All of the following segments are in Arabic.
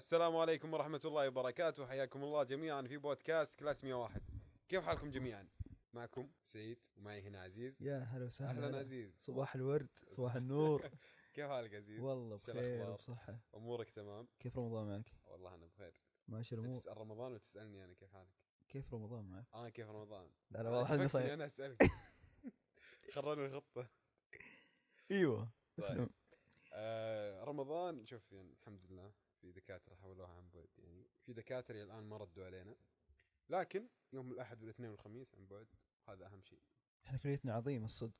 السلام عليكم ورحمة الله وبركاته حياكم الله جميعا في بودكاست كلاس 101 كيف حالكم جميعا؟ معكم سعيد ومعي هنا عزيز يا هلا وسهلا أهلا عزيز صباح الورد صباح النور كيف حالك عزيز؟ والله بخير؟ وبصحة أمورك تمام؟ كيف رمضان معك؟ والله أنا بخير ماشي الأمور تسأل رمضان وتسألني أنا كيف حالك؟ كيف رمضان معك؟ آه كيف رمضان؟ لا لا واضح صاير أنا أسألك خررنا الخطة إيوه طيب. اسلم آه رمضان شوف يعني الحمد لله في دكاترة حولوها عن بعد. يعني في دكاترة الآن ما ردوا علينا لكن يوم الأحد والاثنين والخميس عن بعد هذا أهم شيء. إحنا كليتنا عظيمه الصدق.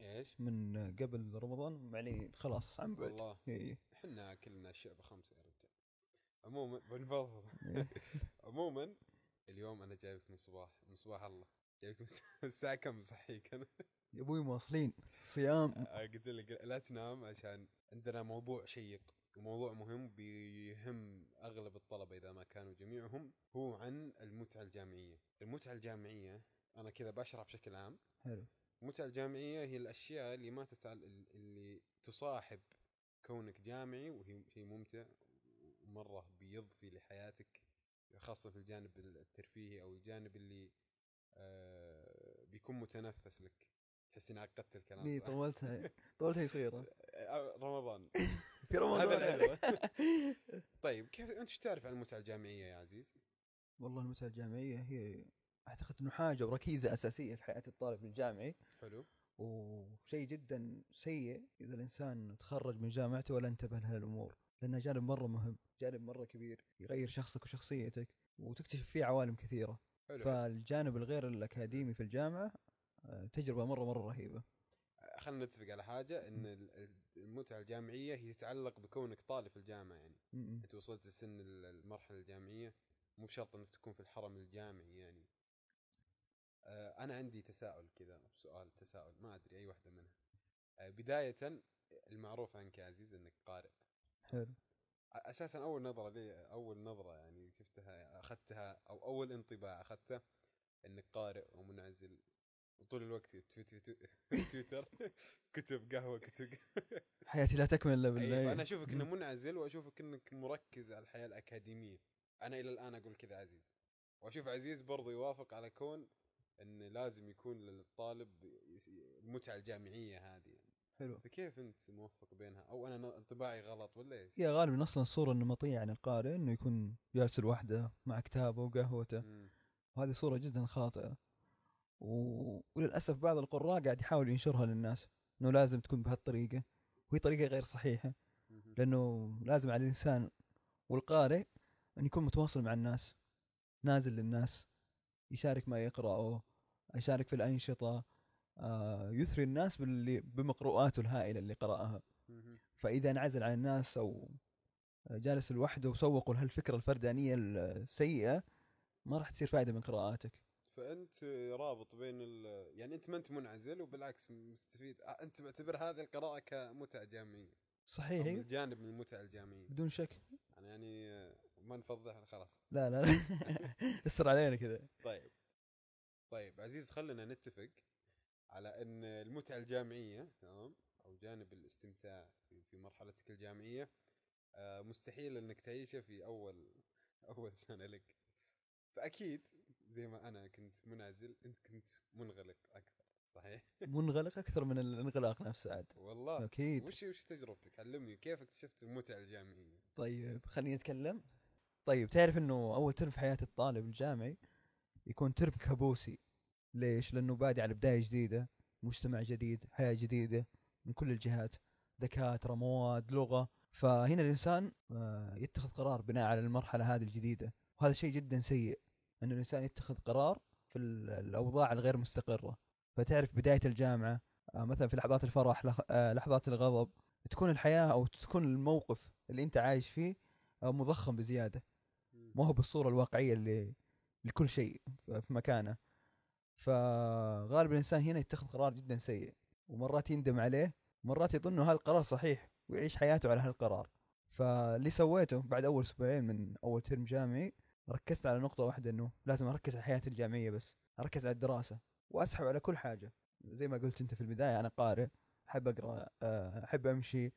إيش؟ من قبل رمضان يعني خلاص عن بعد. والله. إحنا كلنا الشعب خمسة يا رجال. عموما بنفضل إي. عموما اليوم أنا جايبك من صباح من صباح الله. جايبك من الساعة كم صحيك أنا؟ يا أبوي مواصلين. صيام. قلت لك لا تنام عشان عندنا موضوع شيق. وموضوع مهم بيهم أغلب الطلبة إذا ما كانوا جميعهم هو عن المتعة الجامعية، المتعة الجامعية أنا كذا بشرح بشكل عام، حلو. المتعة الجامعية هي الأشياء اللي ما تتعل... اللي تصاحب كونك جامعي وهي شيء ممتع ومرة بيضفي لحياتك خاصة في الجانب الترفيهي أو الجانب اللي آه بيكون متنفس لك. تحس اني عقدت الكلام ليه صح؟ طولتها طولتها صغيرة. آه، رمضان. في رمضان. طيب كيف أنت إيش تعرف عن المتعة الجامعية يا عزيز؟ والله المتعة الجامعية هي أعتقد إنه حاجة وركيزة أساسية في حياة الطالب الجامعي. حلو. وشيء جدا سيء إذا الإنسان تخرج من جامعته ولا انتبه لها الأمور. لانها جانب مرة مهم جانب مرة كبير يغير شخصك وشخصيتك وتكتشف فيه عوالم كثيرة. حلو. فالجانب الغير الأكاديمي في الجامعة آه، تجربة مرة مرة رهيبة. خلينا نتفق على حاجة إن ال- المتعة الجامعية هي تتعلق بكونك طالب في الجامعة يعني. م- م. أنت وصلت لسن ال- المرحلة الجامعية مو بشرط إنك تكون في الحرم الجامعي يعني. آه، أنا عندي تساؤل كذا سؤال تساؤل ما أدري أي واحدة منها. آه، بداية المعروف عنك يا عزيز إنك قارئ. حلو. أساسا أول نظرة لي أول نظرة يعني شفتها أخذتها أو أول انطباع أخذته إنك قارئ ومنعزل. وطول الوقت في تويتر. كتب قهوة كتب حياتي لا تكمل إلا بالله. أيوة أنا أشوفك إنه. منعزل وأشوفك إنك مركز على الحياة الأكاديمية. أنا إلى الآن أقول كذا عزيز. وأشوف عزيز برضو يوافق على كون إن لازم يكون للطالب المتعة الجامعية هذه. يعني حلو. فكيف أنت موفق بينها؟ أو أنا انطباعي غلط ولا إيش؟ يا غالبا أصلا الصورة النمطيه عن القارئ إنه يكون جالس لوحده مع كتابه وقهوته. وهذه صورة جدا خاطئة. و... وللأسف بعض القراء قاعد يحاول ينشرها للناس إنه لازم تكون بهالطريقة وهي طريقة غير صحيحة. لأنه لازم على الإنسان والقارئ إن يكون متواصل مع الناس نازل للناس يشارك ما يقرأه يشارك في الأنشطة آه، يثري الناس باللي بمقروءاته الهائلة اللي قرأها. فإذا انعزل عن الناس أو جالس لوحده وسوقوا لهالفكرة الفردانية السيئة ما راح تصير فائدة من قراءاتك فأنت رابط بين ال... يعني أنت ما أنت منعزل وبالعكس مستفيد. آه، أنت معتبر هذه القراءة كمتعة جامعية. صحيح. أو جانب من المتعة الجامعية. بدون شك. أنا يعني آه، ما نفضح خلاص. لا لا لا. استر علينا كذا. طيب. طيب عزيز خلينا نتفق على إن المتعة الجامعية تمام أو جانب الاستمتاع في, في مرحلتك الجامعية آه، مستحيل إنك تعيشه في أول أول سنة لك. فأكيد زي ما أنا كنت منعزل أنت كنت منغلق أكثر صحيح؟ منغلق أكثر من الانغلاق نفسه عاد. والله. أكيد. وش وش تجربتك؟ علمني كيف اكتشفت المتعة الجامعية؟ طيب خليني أتكلم. طيب تعرف إنه أول ترم في حياة الطالب الجامعي يكون ترم كابوسي. ليش؟ لأنه بادي على بداية جديدة مجتمع جديد حياة جديدة من كل الجهات دكاترة مواد لغة. فهنا الإنسان آه، يتخذ قرار بناء على المرحلة هذه الجديدة. وهذا شيء جدا سيء. انه الإنسان يتخذ قرار في ال- الأوضاع الغير مستقرة. فتعرف بداية الجامعة آه، مثلا في لحظات الفرح آه، لحظات الغضب تكون الحياة أو تكون الموقف اللي أنت عايش فيه آه، مضخم بزيادة. ما هو بالصورة الواقعية اللي لكل شيء في مكانه. فغالبا الإنسان هنا يتخذ قرار جدا سيء ومرات يندم عليه ومرات يظن إنه هذا القرار صحيح ويعيش حياته على هالقرار. فاللي سويته بعد أول أسبوعين من أول ترم جامعي ركزت على نقطة واحدة إنه لازم أركز على حياتي الجامعية بس أركز على الدراسة وأسحب على كل حاجة. زي ما قلت أنت في البداية أنا قارئ أحب أقرأ آه، أحب أمشي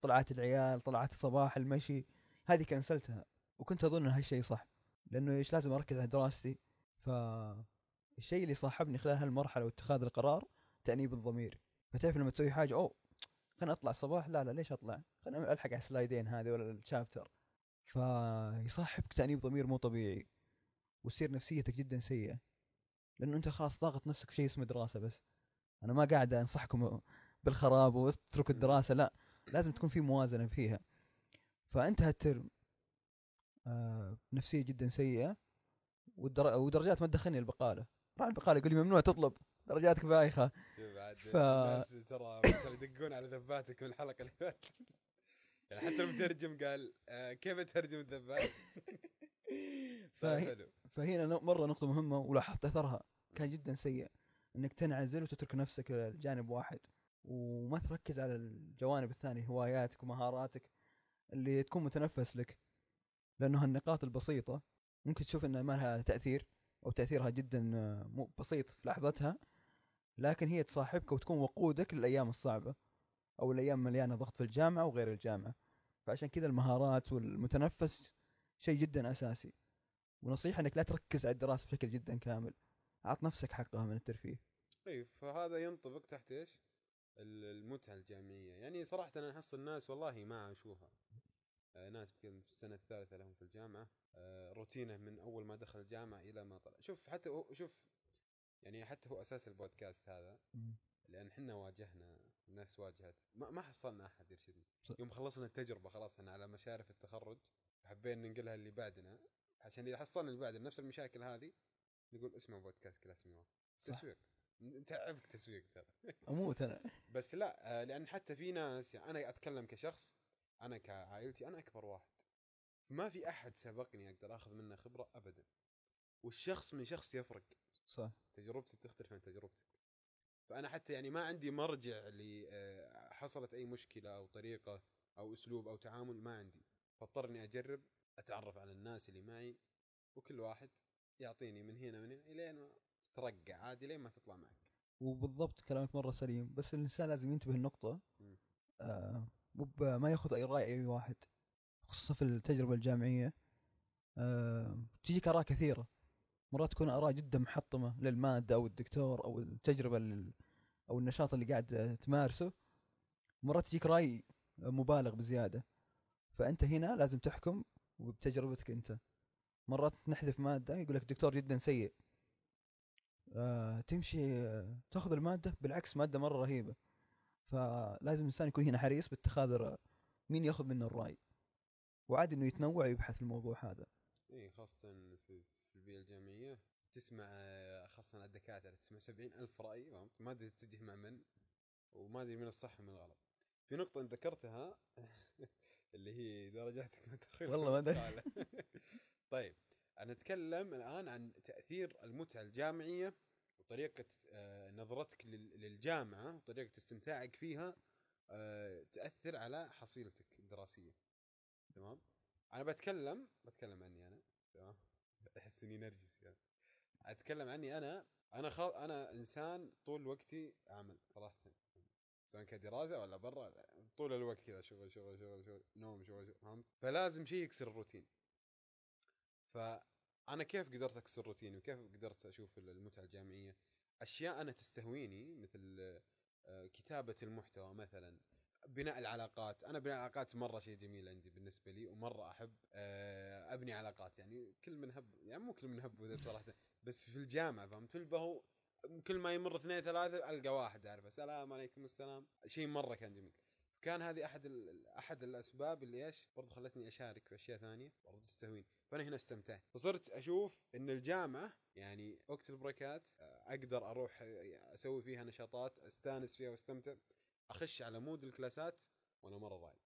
طلعات العيال طلعات الصباح المشي هذه كنسلتها وكنت أظن ان هالشيء صح. لأنه إيش لازم أركز على دراستي؟ فالشيء اللي صاحبني خلال هالمرحلة واتخاذ القرار تأنيب الضمير. فتعرف لما تسوي حاجة أوه خليني أطلع الصباح. لا لا ليش أطلع؟ خليني ألحق على السلايدين هذه ولا الشابتر. فيصاحبك تأنيب ضمير مو طبيعي وتصير نفسيتك جدا سيئة لأنه أنت خلاص ضاغط نفسك في شيء اسمه دراسة بس. أنا ما قاعد أنصحكم بالخراب واتركوا الدراسة لا لازم تكون في موازنة فيها. فانتهى الترم. آه نفسية جدا سيئة والدر... ودرجات ما تدخلني البقالة. راح البقالة يقول لي ممنوع تطلب درجاتك عاد ف- ترى يدقون على ذباتك من الحلقة اللي فاتت. حتى المترجم قال آه كيف اترجم الذبات؟ فهي- فهنا مرة نقطة مهمة ولاحظت أثرها كان جدا سيء إنك تنعزل وتترك نفسك لجانب واحد وما تركز على الجوانب الثانية هواياتك ومهاراتك اللي تكون متنفس لك لأنه هالنقاط البسيطة ممكن تشوف إنها ما لها تأثير أو تأثيرها جدا آه، بسيط في لحظتها لكن هي تصاحبك وتكون وقودك للأيام الصعبة أو الأيام مليانة ضغط في الجامعة وغير الجامعة. فعشان كذا المهارات والمتنفس شيء جدا أساسي. ونصيحة إنك لا تركز على الدراسة بشكل جدا كامل. اعط نفسك حقها من الترفيه. طيب فهذا ينطبق تحت إيش؟ ال- المتعة الجامعية. يعني صراحة أنا أحس الناس والله ما عاشوها. آه، ناس يمكن في السنة الثالثة لهم في الجامعة. آه، روتينه من أول ما دخل الجامعة إلى ما طلع. شوف حتى هو شوف يعني حتى هو أساس البودكاست هذا. لأن إحنا واجهنا الناس واجهت. ما, ما حصلنا أحد يرشدنا. يوم خلصنا التجربة خلاص إحنا على مشارف التخرج حبينا ننقلها اللي بعدنا. عشان إذا حصلنا اللي بعدنا نفس المشاكل هذه نقول اسمعوا بودكاست كلاس ميوان. تسويق. تعبك تسويق ترى. أموت أنا. بس لا آه، لأن حتى في ناس يعني أنا أتكلم كشخص أنا كعائلتي أنا أكبر واحد. ما في أحد سبقني أقدر أخذ منه خبرة ابدا. والشخص من شخص يفرق. صح. تجربتي تختلف عن تجربتك. فأنا حتى يعني ما عندي مرجع اللي آه، حصلت أي مشكلة أو طريقة أو أسلوب أو تعامل ما عندي. فاضطرني أجرب أتعرف على الناس اللي معي وكل واحد يعطيني من هنا من هنا إلين ما تترقع عادي لين ما تطلع معك. وبالضبط كلامك مرة سليم. بس الإنسان لازم ينتبه النقطه. آه ما يأخذ أي رأي أي واحد خصوصا في التجربة الجامعية. آه تجيك آراء كثيرة. مرات تكون آراء جدا محطمة للمادة أو الدكتور أو التجربة أو النشاط اللي قاعد تمارسه مرات تجيك رأي مبالغ بزيادة. فأنت هنا لازم تحكم بتجربتك أنت. مرات نحذف مادة يقول لك الدكتور جدا سيء. آه تمشي تأخذ المادة بالعكس مادة مرة رهيبة. فلازم الإنسان يكون هنا حريص باتخاذ مين يأخذ منه الرأي. وعادي إنه يتنوع ويبحث في الموضوع هذا. اي خاصة في في البيئة الجامعية تسمع آه، خاصة الدكاترة تسمع سبعين ألف رأي فهمت؟ ما أدري تتجه مع من وما أدري من الصح ومن الغلط. في نقطة أنت ذكرتها اللي هي درجاتك متأخرة والله ما أدري. طيب أنا أتكلم الآن عن تأثير المتعة الجامعية وطريقة آه، نظرتك لل- للجامعة وطريقة استمتاعك فيها آه، تأثر على حصيلتك الدراسية. تمام؟ أنا بتكلم بتكلم عني أنا تمام؟ احس إني نرجسي يعني. أتكلم عني أنا أنا خل... أنا إنسان طول وقتي أعمل صراحة سواء كدراسة ولا برا طول الوقت كذا شغل شغل شغل شغل نوم شغل شغل فهمت؟ فلازم شيء يكسر الروتين. فأنا كيف قدرت أكسر روتيني وكيف قدرت أشوف المتعة الجامعية؟ أشياء أنا تستهويني مثل آه، كتابة المحتوى مثلا. بناء العلاقات. أنا بناء العلاقات مرة شيء جميل عندي بالنسبة لي ومرة أحب آه، أبني علاقات. يعني كل من هب يعني مو كل من هب وذا بصراحه بس في الجامعة فهمت؟ البهو كل ما يمر اثنين ثلاثة ألقى واحد أعرفه. السلام عليكم السلام. شيء مرة كان جميل. كان هذه أحد أحد الأسباب اللي إيش؟ برضو خلتني أشارك في أشياء ثانية. برضو تستهويني. فأنا هنا استمتعت. فصرت أشوف إن الجامعة يعني وقت البريكات آه، أقدر أروح آه، أسوي فيها نشاطات أستأنس فيها وأستمتع. أخش على mood الكلاسات وأنا مرة رايق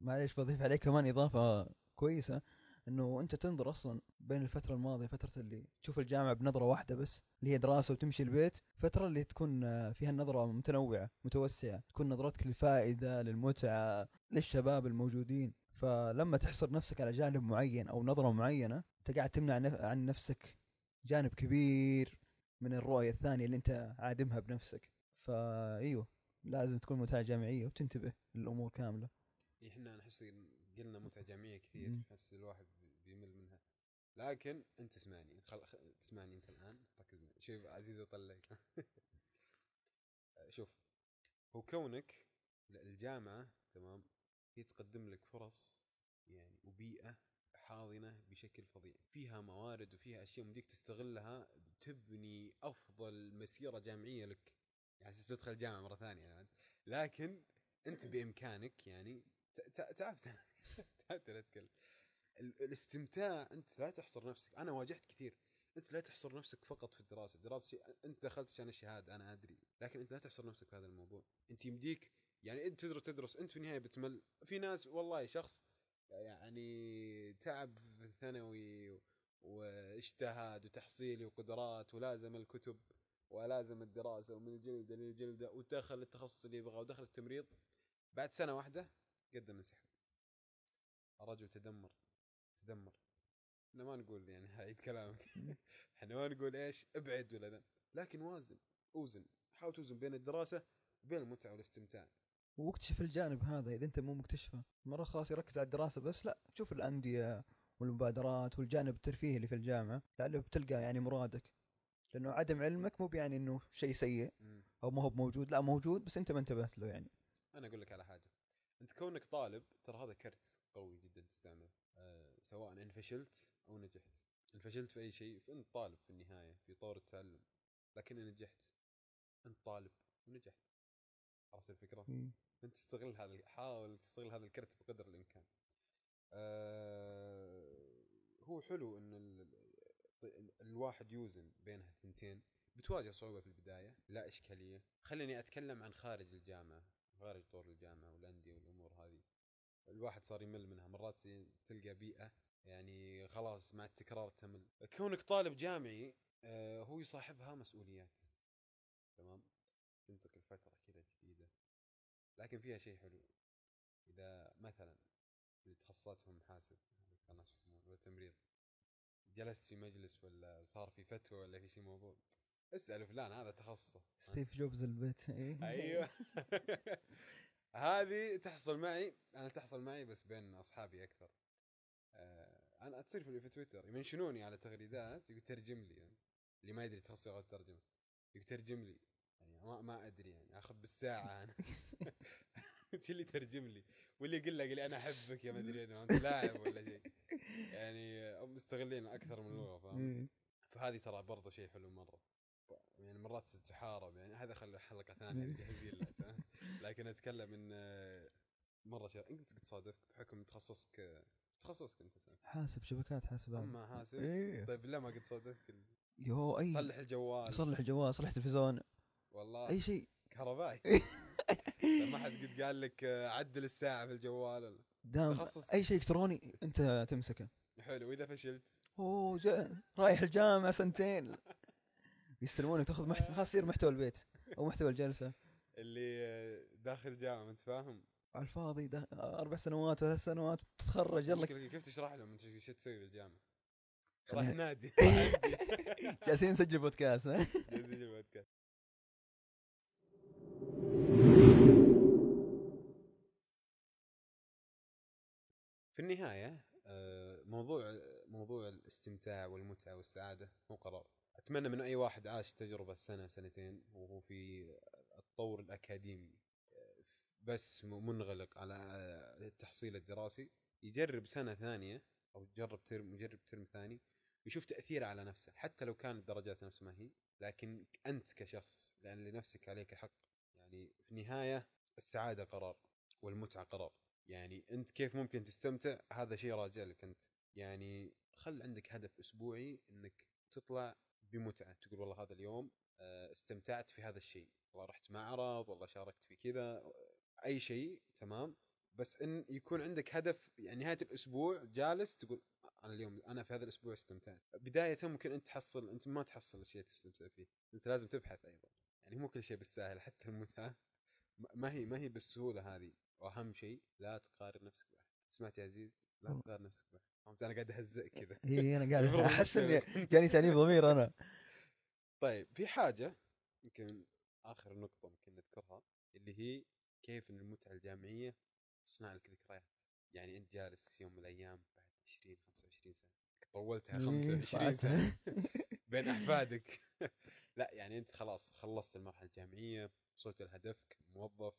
معليش بضيف عليه كمان إضافة كويسة إنه أنت تنظر أصلا بين الفترة الماضية فترة اللي تشوف الجامعة بنظرة واحدة بس اللي هي دراسة وتمشي البيت فترة اللي تكون فيها النظرة متنوعة متوسعة تكون نظرتك للفائدة للمتعة للشباب الموجودين. فلما تحصر نفسك على جانب معين أو نظرة معينة أنت قاعد تمنع عن نفسك جانب كبير من الرؤية الثانية اللي أنت عادمها بنفسك. فايوه لازم تكون متعه جامعيه وتنتبه للأمور كاملة. إحنا نحس قلنا متعه جامعيه كثير. نحس الواحد بيمل منها. لكن أنت اسمعني خل... خ... تسمعني أنت الآن. ركز معي. شوف عزيز أطلق. شوف هو كونك الجامعة تمام هي تقدم لك فرص يعني وبيئة حاضنة بشكل فظيع. فيها موارد وفيها أشياء مديك تستغلها تبني أفضل مسيرة جامعية لك. يعني أساس تدخل الجامعة مرة ثانية يعني. لكن أنت بإمكانك يعني تعبت أنا تعبت اتكلم ال- الاستمتاع أنت لا تحصر نفسك. أنا واجهت كثير. أنت لا تحصر نفسك فقط في الدراسة. الدراسة شيء أنت دخلت عشان الشهادة أنا أدري. لكن أنت لا تحصر نفسك في هذا الموضوع. أنت يمديك يعني أنت تدرس تدرس. أنت في النهاية بتمل. في ناس والله شخص يعني تعب في الثانوي واجتهاد وتحصيلي وقدرات ولازم الكتب. ولازم الدراسة ومن الجلده للجلده ودخل التخصص اللي يبغاه ودخل التمريض. بعد سنة واحدة قدم انسحب الرجل تدمر تدمر. إحنا ما نقول يعني هعيد كلامك إحنا ما نقول إيش ابعد ولا ذا. لكن وازن أوزن. حاول توزن بين الدراسة وبين المتعة والاستمتاع. واكتشف الجانب هذا إذا أنت مو مكتشفه. مرة خلاص يركز على الدراسة بس لا شوف الأندية والمبادرات والجانب الترفيهي اللي في الجامعة. لعله بتلقى يعني مرادك. لأنه عدم علمك مو بيعني إنه شيء سيء مم. أو ما هو موجود لا موجود بس أنت ما انتبهت له يعني. أنا أقول لك على حاجة. أنت كونك طالب ترى هذا كرت قوي جدا تستعمله. أه سواء ان فشلت أو نجحت. ان فشلت في أي شيء فأنت طالب في النهاية في طور التعلم. لكن إن نجحت أنت طالب ونجحت. عرفت الفكرة؟ أنت تستغل هذا حاول تستغل هذا الكرت بقدر الإمكان. آه هو حلو إن الواحد يوزن بين الثنتين. بتواجه صعوبة في البداية؟ لا إشكالية. خليني أتكلم عن خارج الجامعة خارج طور الجامعة والأندية والأمور هذه. الواحد صار يمل منها. مرات تلقى بيئة يعني خلاص مع التكرار تمل. كونك طالب جامعي آه هو يصاحبها مسؤوليات. تمام؟ تنتقل فترة كذا جديدة. لكن فيها شيء حلو. إذا مثلا اللي تخصصاتهم اسمه ولا تمريض جلست في مجلس ولا صار في فتوى ولا في شيء موضوع؟ اسأل فلان هذا تخصصه. ستيف جوبز البيت. إيه. أيوه. هذه تحصل معي أنا تحصل معي بس بين أصحابي أكثر. آه، أنا تصير في تويتر. يمنشنوني على تغريدات يقول ترجم لي. يعني. اللي ما يدري تخصص لغه الترجمه يقول ترجم لي. يعني ما, ما أدري يعني أخذ بالساعة أنا. اللي ترجم لي واللي يقول لك اللي أنا أحبك يا ما أدري أنا أنت لاعب ولا شيء يعني مستغلين أكثر من لغه فاهم؟ إيه. فهذه ترى برضه شيء حلو مرة. يعني مرات تحارب يعني هذا خلي حلقة ثانية جاهزين لها؟ لكن أتكلم إن آه، مرة شيء انت قد تصادف بحكم تخصصك تخصصك أنت. حاسب شبكات حاسبات أما حاسب؟ إيه. طيب لا ما قد صادفك ال- يو أي. صلح الجوال. صلح جوال صلح تلفزيون والله. أي شيء كهربائي. ما حد قد قال لك آه، عدل الساعة في الجوال دام تخصص أي شيء إلكتروني أنت تمسكه. حلو وإذا فشلت؟ أوه جا رايح الجامعة سنتين. يستلمونك تاخذ محتوى خلاص يصير محتوى البيت أو محتوى الجلسة. اللي آه، داخل جامعه أنت فاهم؟ على الفاضي ده أربع سنوات ثلاث سنوات تتخرج يلا. كيف تشرح لهم أنت إيش تسوي في الجامعة؟ راح نادي. جالسين نسجل بودكاست ها؟ نسجل البودكاست. في النهاية آه، موضوع موضوع الاستمتاع والمتعة والسعادة هو قرار. أتمنى من أي واحد عاش تجربة سنة سنتين وهو في الطور الأكاديمي آه، بس منغلق على التحصيل الدراسي. يجرب سنة ثانية أو يجرب ترم يجرب ترم ثاني يشوف تأثيره على نفسه حتى لو كانت الدرجات نفس ما هي لكن أنت كشخص لأن لنفسك عليك حق. يعني في النهاية السعادة قرار والمتعة قرار. يعني أنت كيف ممكن تستمتع؟ هذا شيء راجع لك أنت. يعني خل عندك هدف أسبوعي أنك تطلع بمتعة تقول والله هذا اليوم آه، استمتعت في هذا الشيء. والله رحت معرض والله شاركت في كذا أي شيء تمام. بس إن يكون عندك هدف يعني نهاية الأسبوع جالس تقول أنا اليوم أنا في هذا الأسبوع استمتعت. بداية ممكن أنت تحصل أنت ما تحصل الشيء تستمتع فيه. أنت لازم تبحث أيضا. يعني مو كل شيء بالساهل حتى المتعة. ما هي ما هي بالسهولة هذه. وأهم شيء لا تقارن نفسك بأحد سمعت يا عزيز لا. تقارن نفسك بأحد فهمت أنا قاعد اهزئك كذا اي أنا قاعد أحس إني. جاني تأنيب ضمير أنا طيب في حاجة يمكن آخر نقطة ممكن نذكرها اللي هي كيف إن المتعة الجامعية تصنع لك ذكريات يعني أنت جالس يوم من الأيام بعد 20 25 25 سنة طولتها إيه، 25 صعدتها. سنة بين أحفادك لا يعني أنت خلاص خلصت المرحلة الجامعية وصلت لهدفك موظف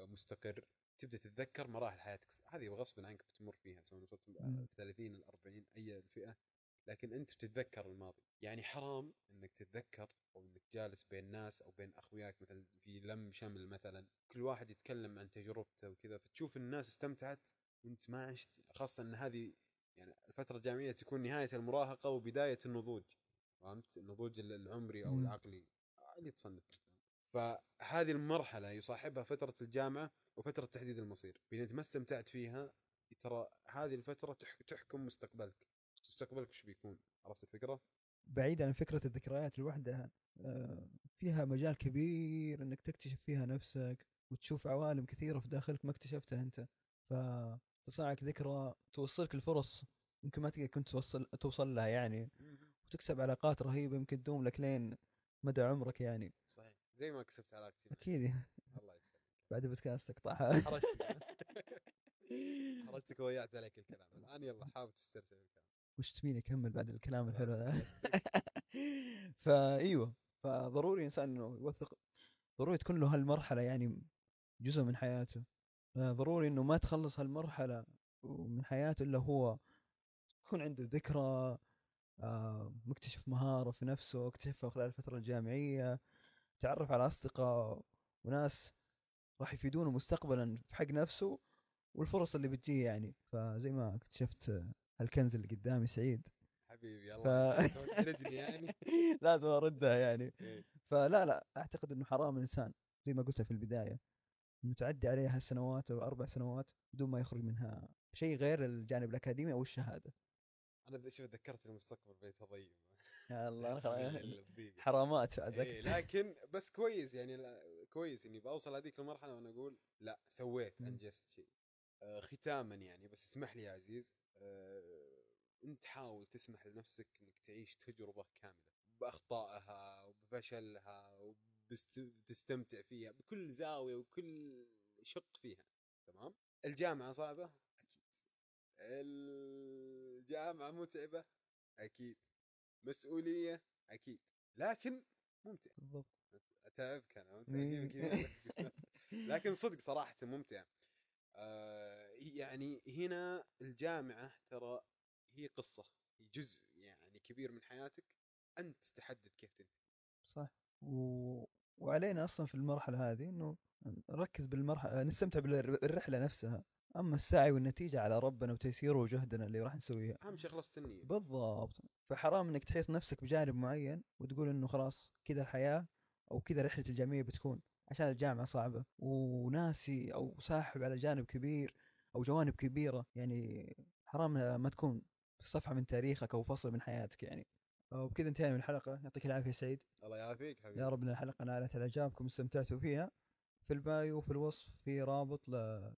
مستقر تبدأ تتذكر مراحل حياتك. هذه غصبا عنك بتمر فيها سواء وصلت. ال 30 ال 40 أي الفئه لكن أنت بتتذكر الماضي. يعني حرام إنك تتذكر أو إنك جالس بين ناس أو بين أخوياك مثلا في لم شمل مثلا. كل واحد يتكلم عن تجربته وكذا فتشوف الناس استمتعت وأنت ما عشت. خاصة إن هذه يعني الفترة الجامعية تكون نهاية المراهقة وبداية النضوج. فهمت؟ النضوج العمري أو. العقلي. اللي تصنف. فهذه المرحلة يصاحبها فترة الجامعة وفترة تحديد المصير. إذا أنت ما استمتعت فيها ترى هذه الفترة تح- تحكم مستقبلك. مستقبلك وش بيكون؟ عرفت الفكرة؟ بعيد عن فكرة الذكريات لوحدها آه، فيها مجال كبير إنك تكتشف فيها نفسك وتشوف عوالم كثيرة في داخلك ما اكتشفتها أنت. فتصنعك ذكرى توصلك لفرص يمكن ما تقدر كنت توصل توصل لها يعني. وتكسب علاقات رهيبة يمكن تدوم لك لين مدى عمرك يعني. صحيح. زي ما كسبت علاقتي. أكيد. بعد البودكاست اقطعها حرجتك حرجتك وضيعت عليك الكلام. الآن يلا حاول تسترسل الكلام. وش تبيني أكمل بعد الكلام الحلو ذا فايوه فضروري الإنسان إنه يوثق ضروري تكون له هالمرحلة يعني جزء من حياته. ضروري إنه ما تخلص هالمرحلة من حياته إلا هو يكون عنده ذكرى آه، مكتشف مهارة في نفسه اكتشفها خلال الفترة الجامعية تعرف على أصدقاء وناس راح يفيدونه مستقبلا في حق نفسه والفرص اللي بتجيه يعني. فزي ما اكتشفت هالكنز اللي قدامي سعيد. حبيبي ف... الله تحرجني يعني. لازم اردها يعني. إيه. فلا لا أعتقد إنه حرام الإنسان زي ما قلت في البداية إنه تعدي عليه هالسنوات أو أربع سنوات بدون ما يخرج منها شيء غير الجانب الأكاديمي أو الشهادة. أنا ذ- شوف ذكرت المستقبل بيت ضيق يا الله. حرامات بعد إيه. لكن بس كويس يعني كويس إني بوصل هذيك المرحلة وأنا أقول لا سويت. انجزت شيء آه ختاما يعني بس اسمح لي يا عزيز. آه أنت حاول تسمح لنفسك إنك تعيش تجربة كاملة بأخطائها وبفشلها وبتستمتع فيها بكل زاوية وكل شق فيها تمام؟ الجامعة صعبة؟ أكيد. الجامعة متعبة؟ أكيد. مسؤولية؟ أكيد. لكن ممتع. بالضبط. اتعبك أنا إيه. لكن صدق صراحة ممتع. آه يعني هنا الجامعة ترى هي قصة هي جزء يعني كبير من حياتك. أنت تحدد كيف تنتهي. صح. و... وعلينا أصلا في المرحلة هذه إنه نركز بالمرحله نستمتع بالرحلة نفسها. أما السعي والنتيجة على ربنا وتيسيره وجهدنا اللي راح نسويها. أهم شيء خلصت النيه بالضبط. فحرام إنك تحيط نفسك بجانب معين وتقول إنه خلاص كذا الحياة أو كذا رحلة الجامعيه بتكون عشان الجامعة صعبة. وناسي أو ساحب على جانب كبير أو جوانب كبيرة. يعني حرام ما تكون في صفحة من تاريخك أو فصل من حياتك يعني. وبكذا انتهينا من الحلقة. يعطيك العافية سعيد. الله يعافيك حبيبي. يا رب إن الحلقة نالت اعجابكم واستمتعتوا فيها. في البايو وفي الوصف في رابط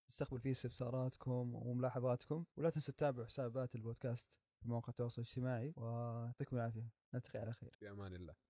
نستقبل فيه استفساراتكم وملاحظاتكم ولا تنسوا تتابعوا حسابات البودكاست في مواقع التواصل الاجتماعي ويعطيكم العافية. نلتقي على خير. في أمان الله.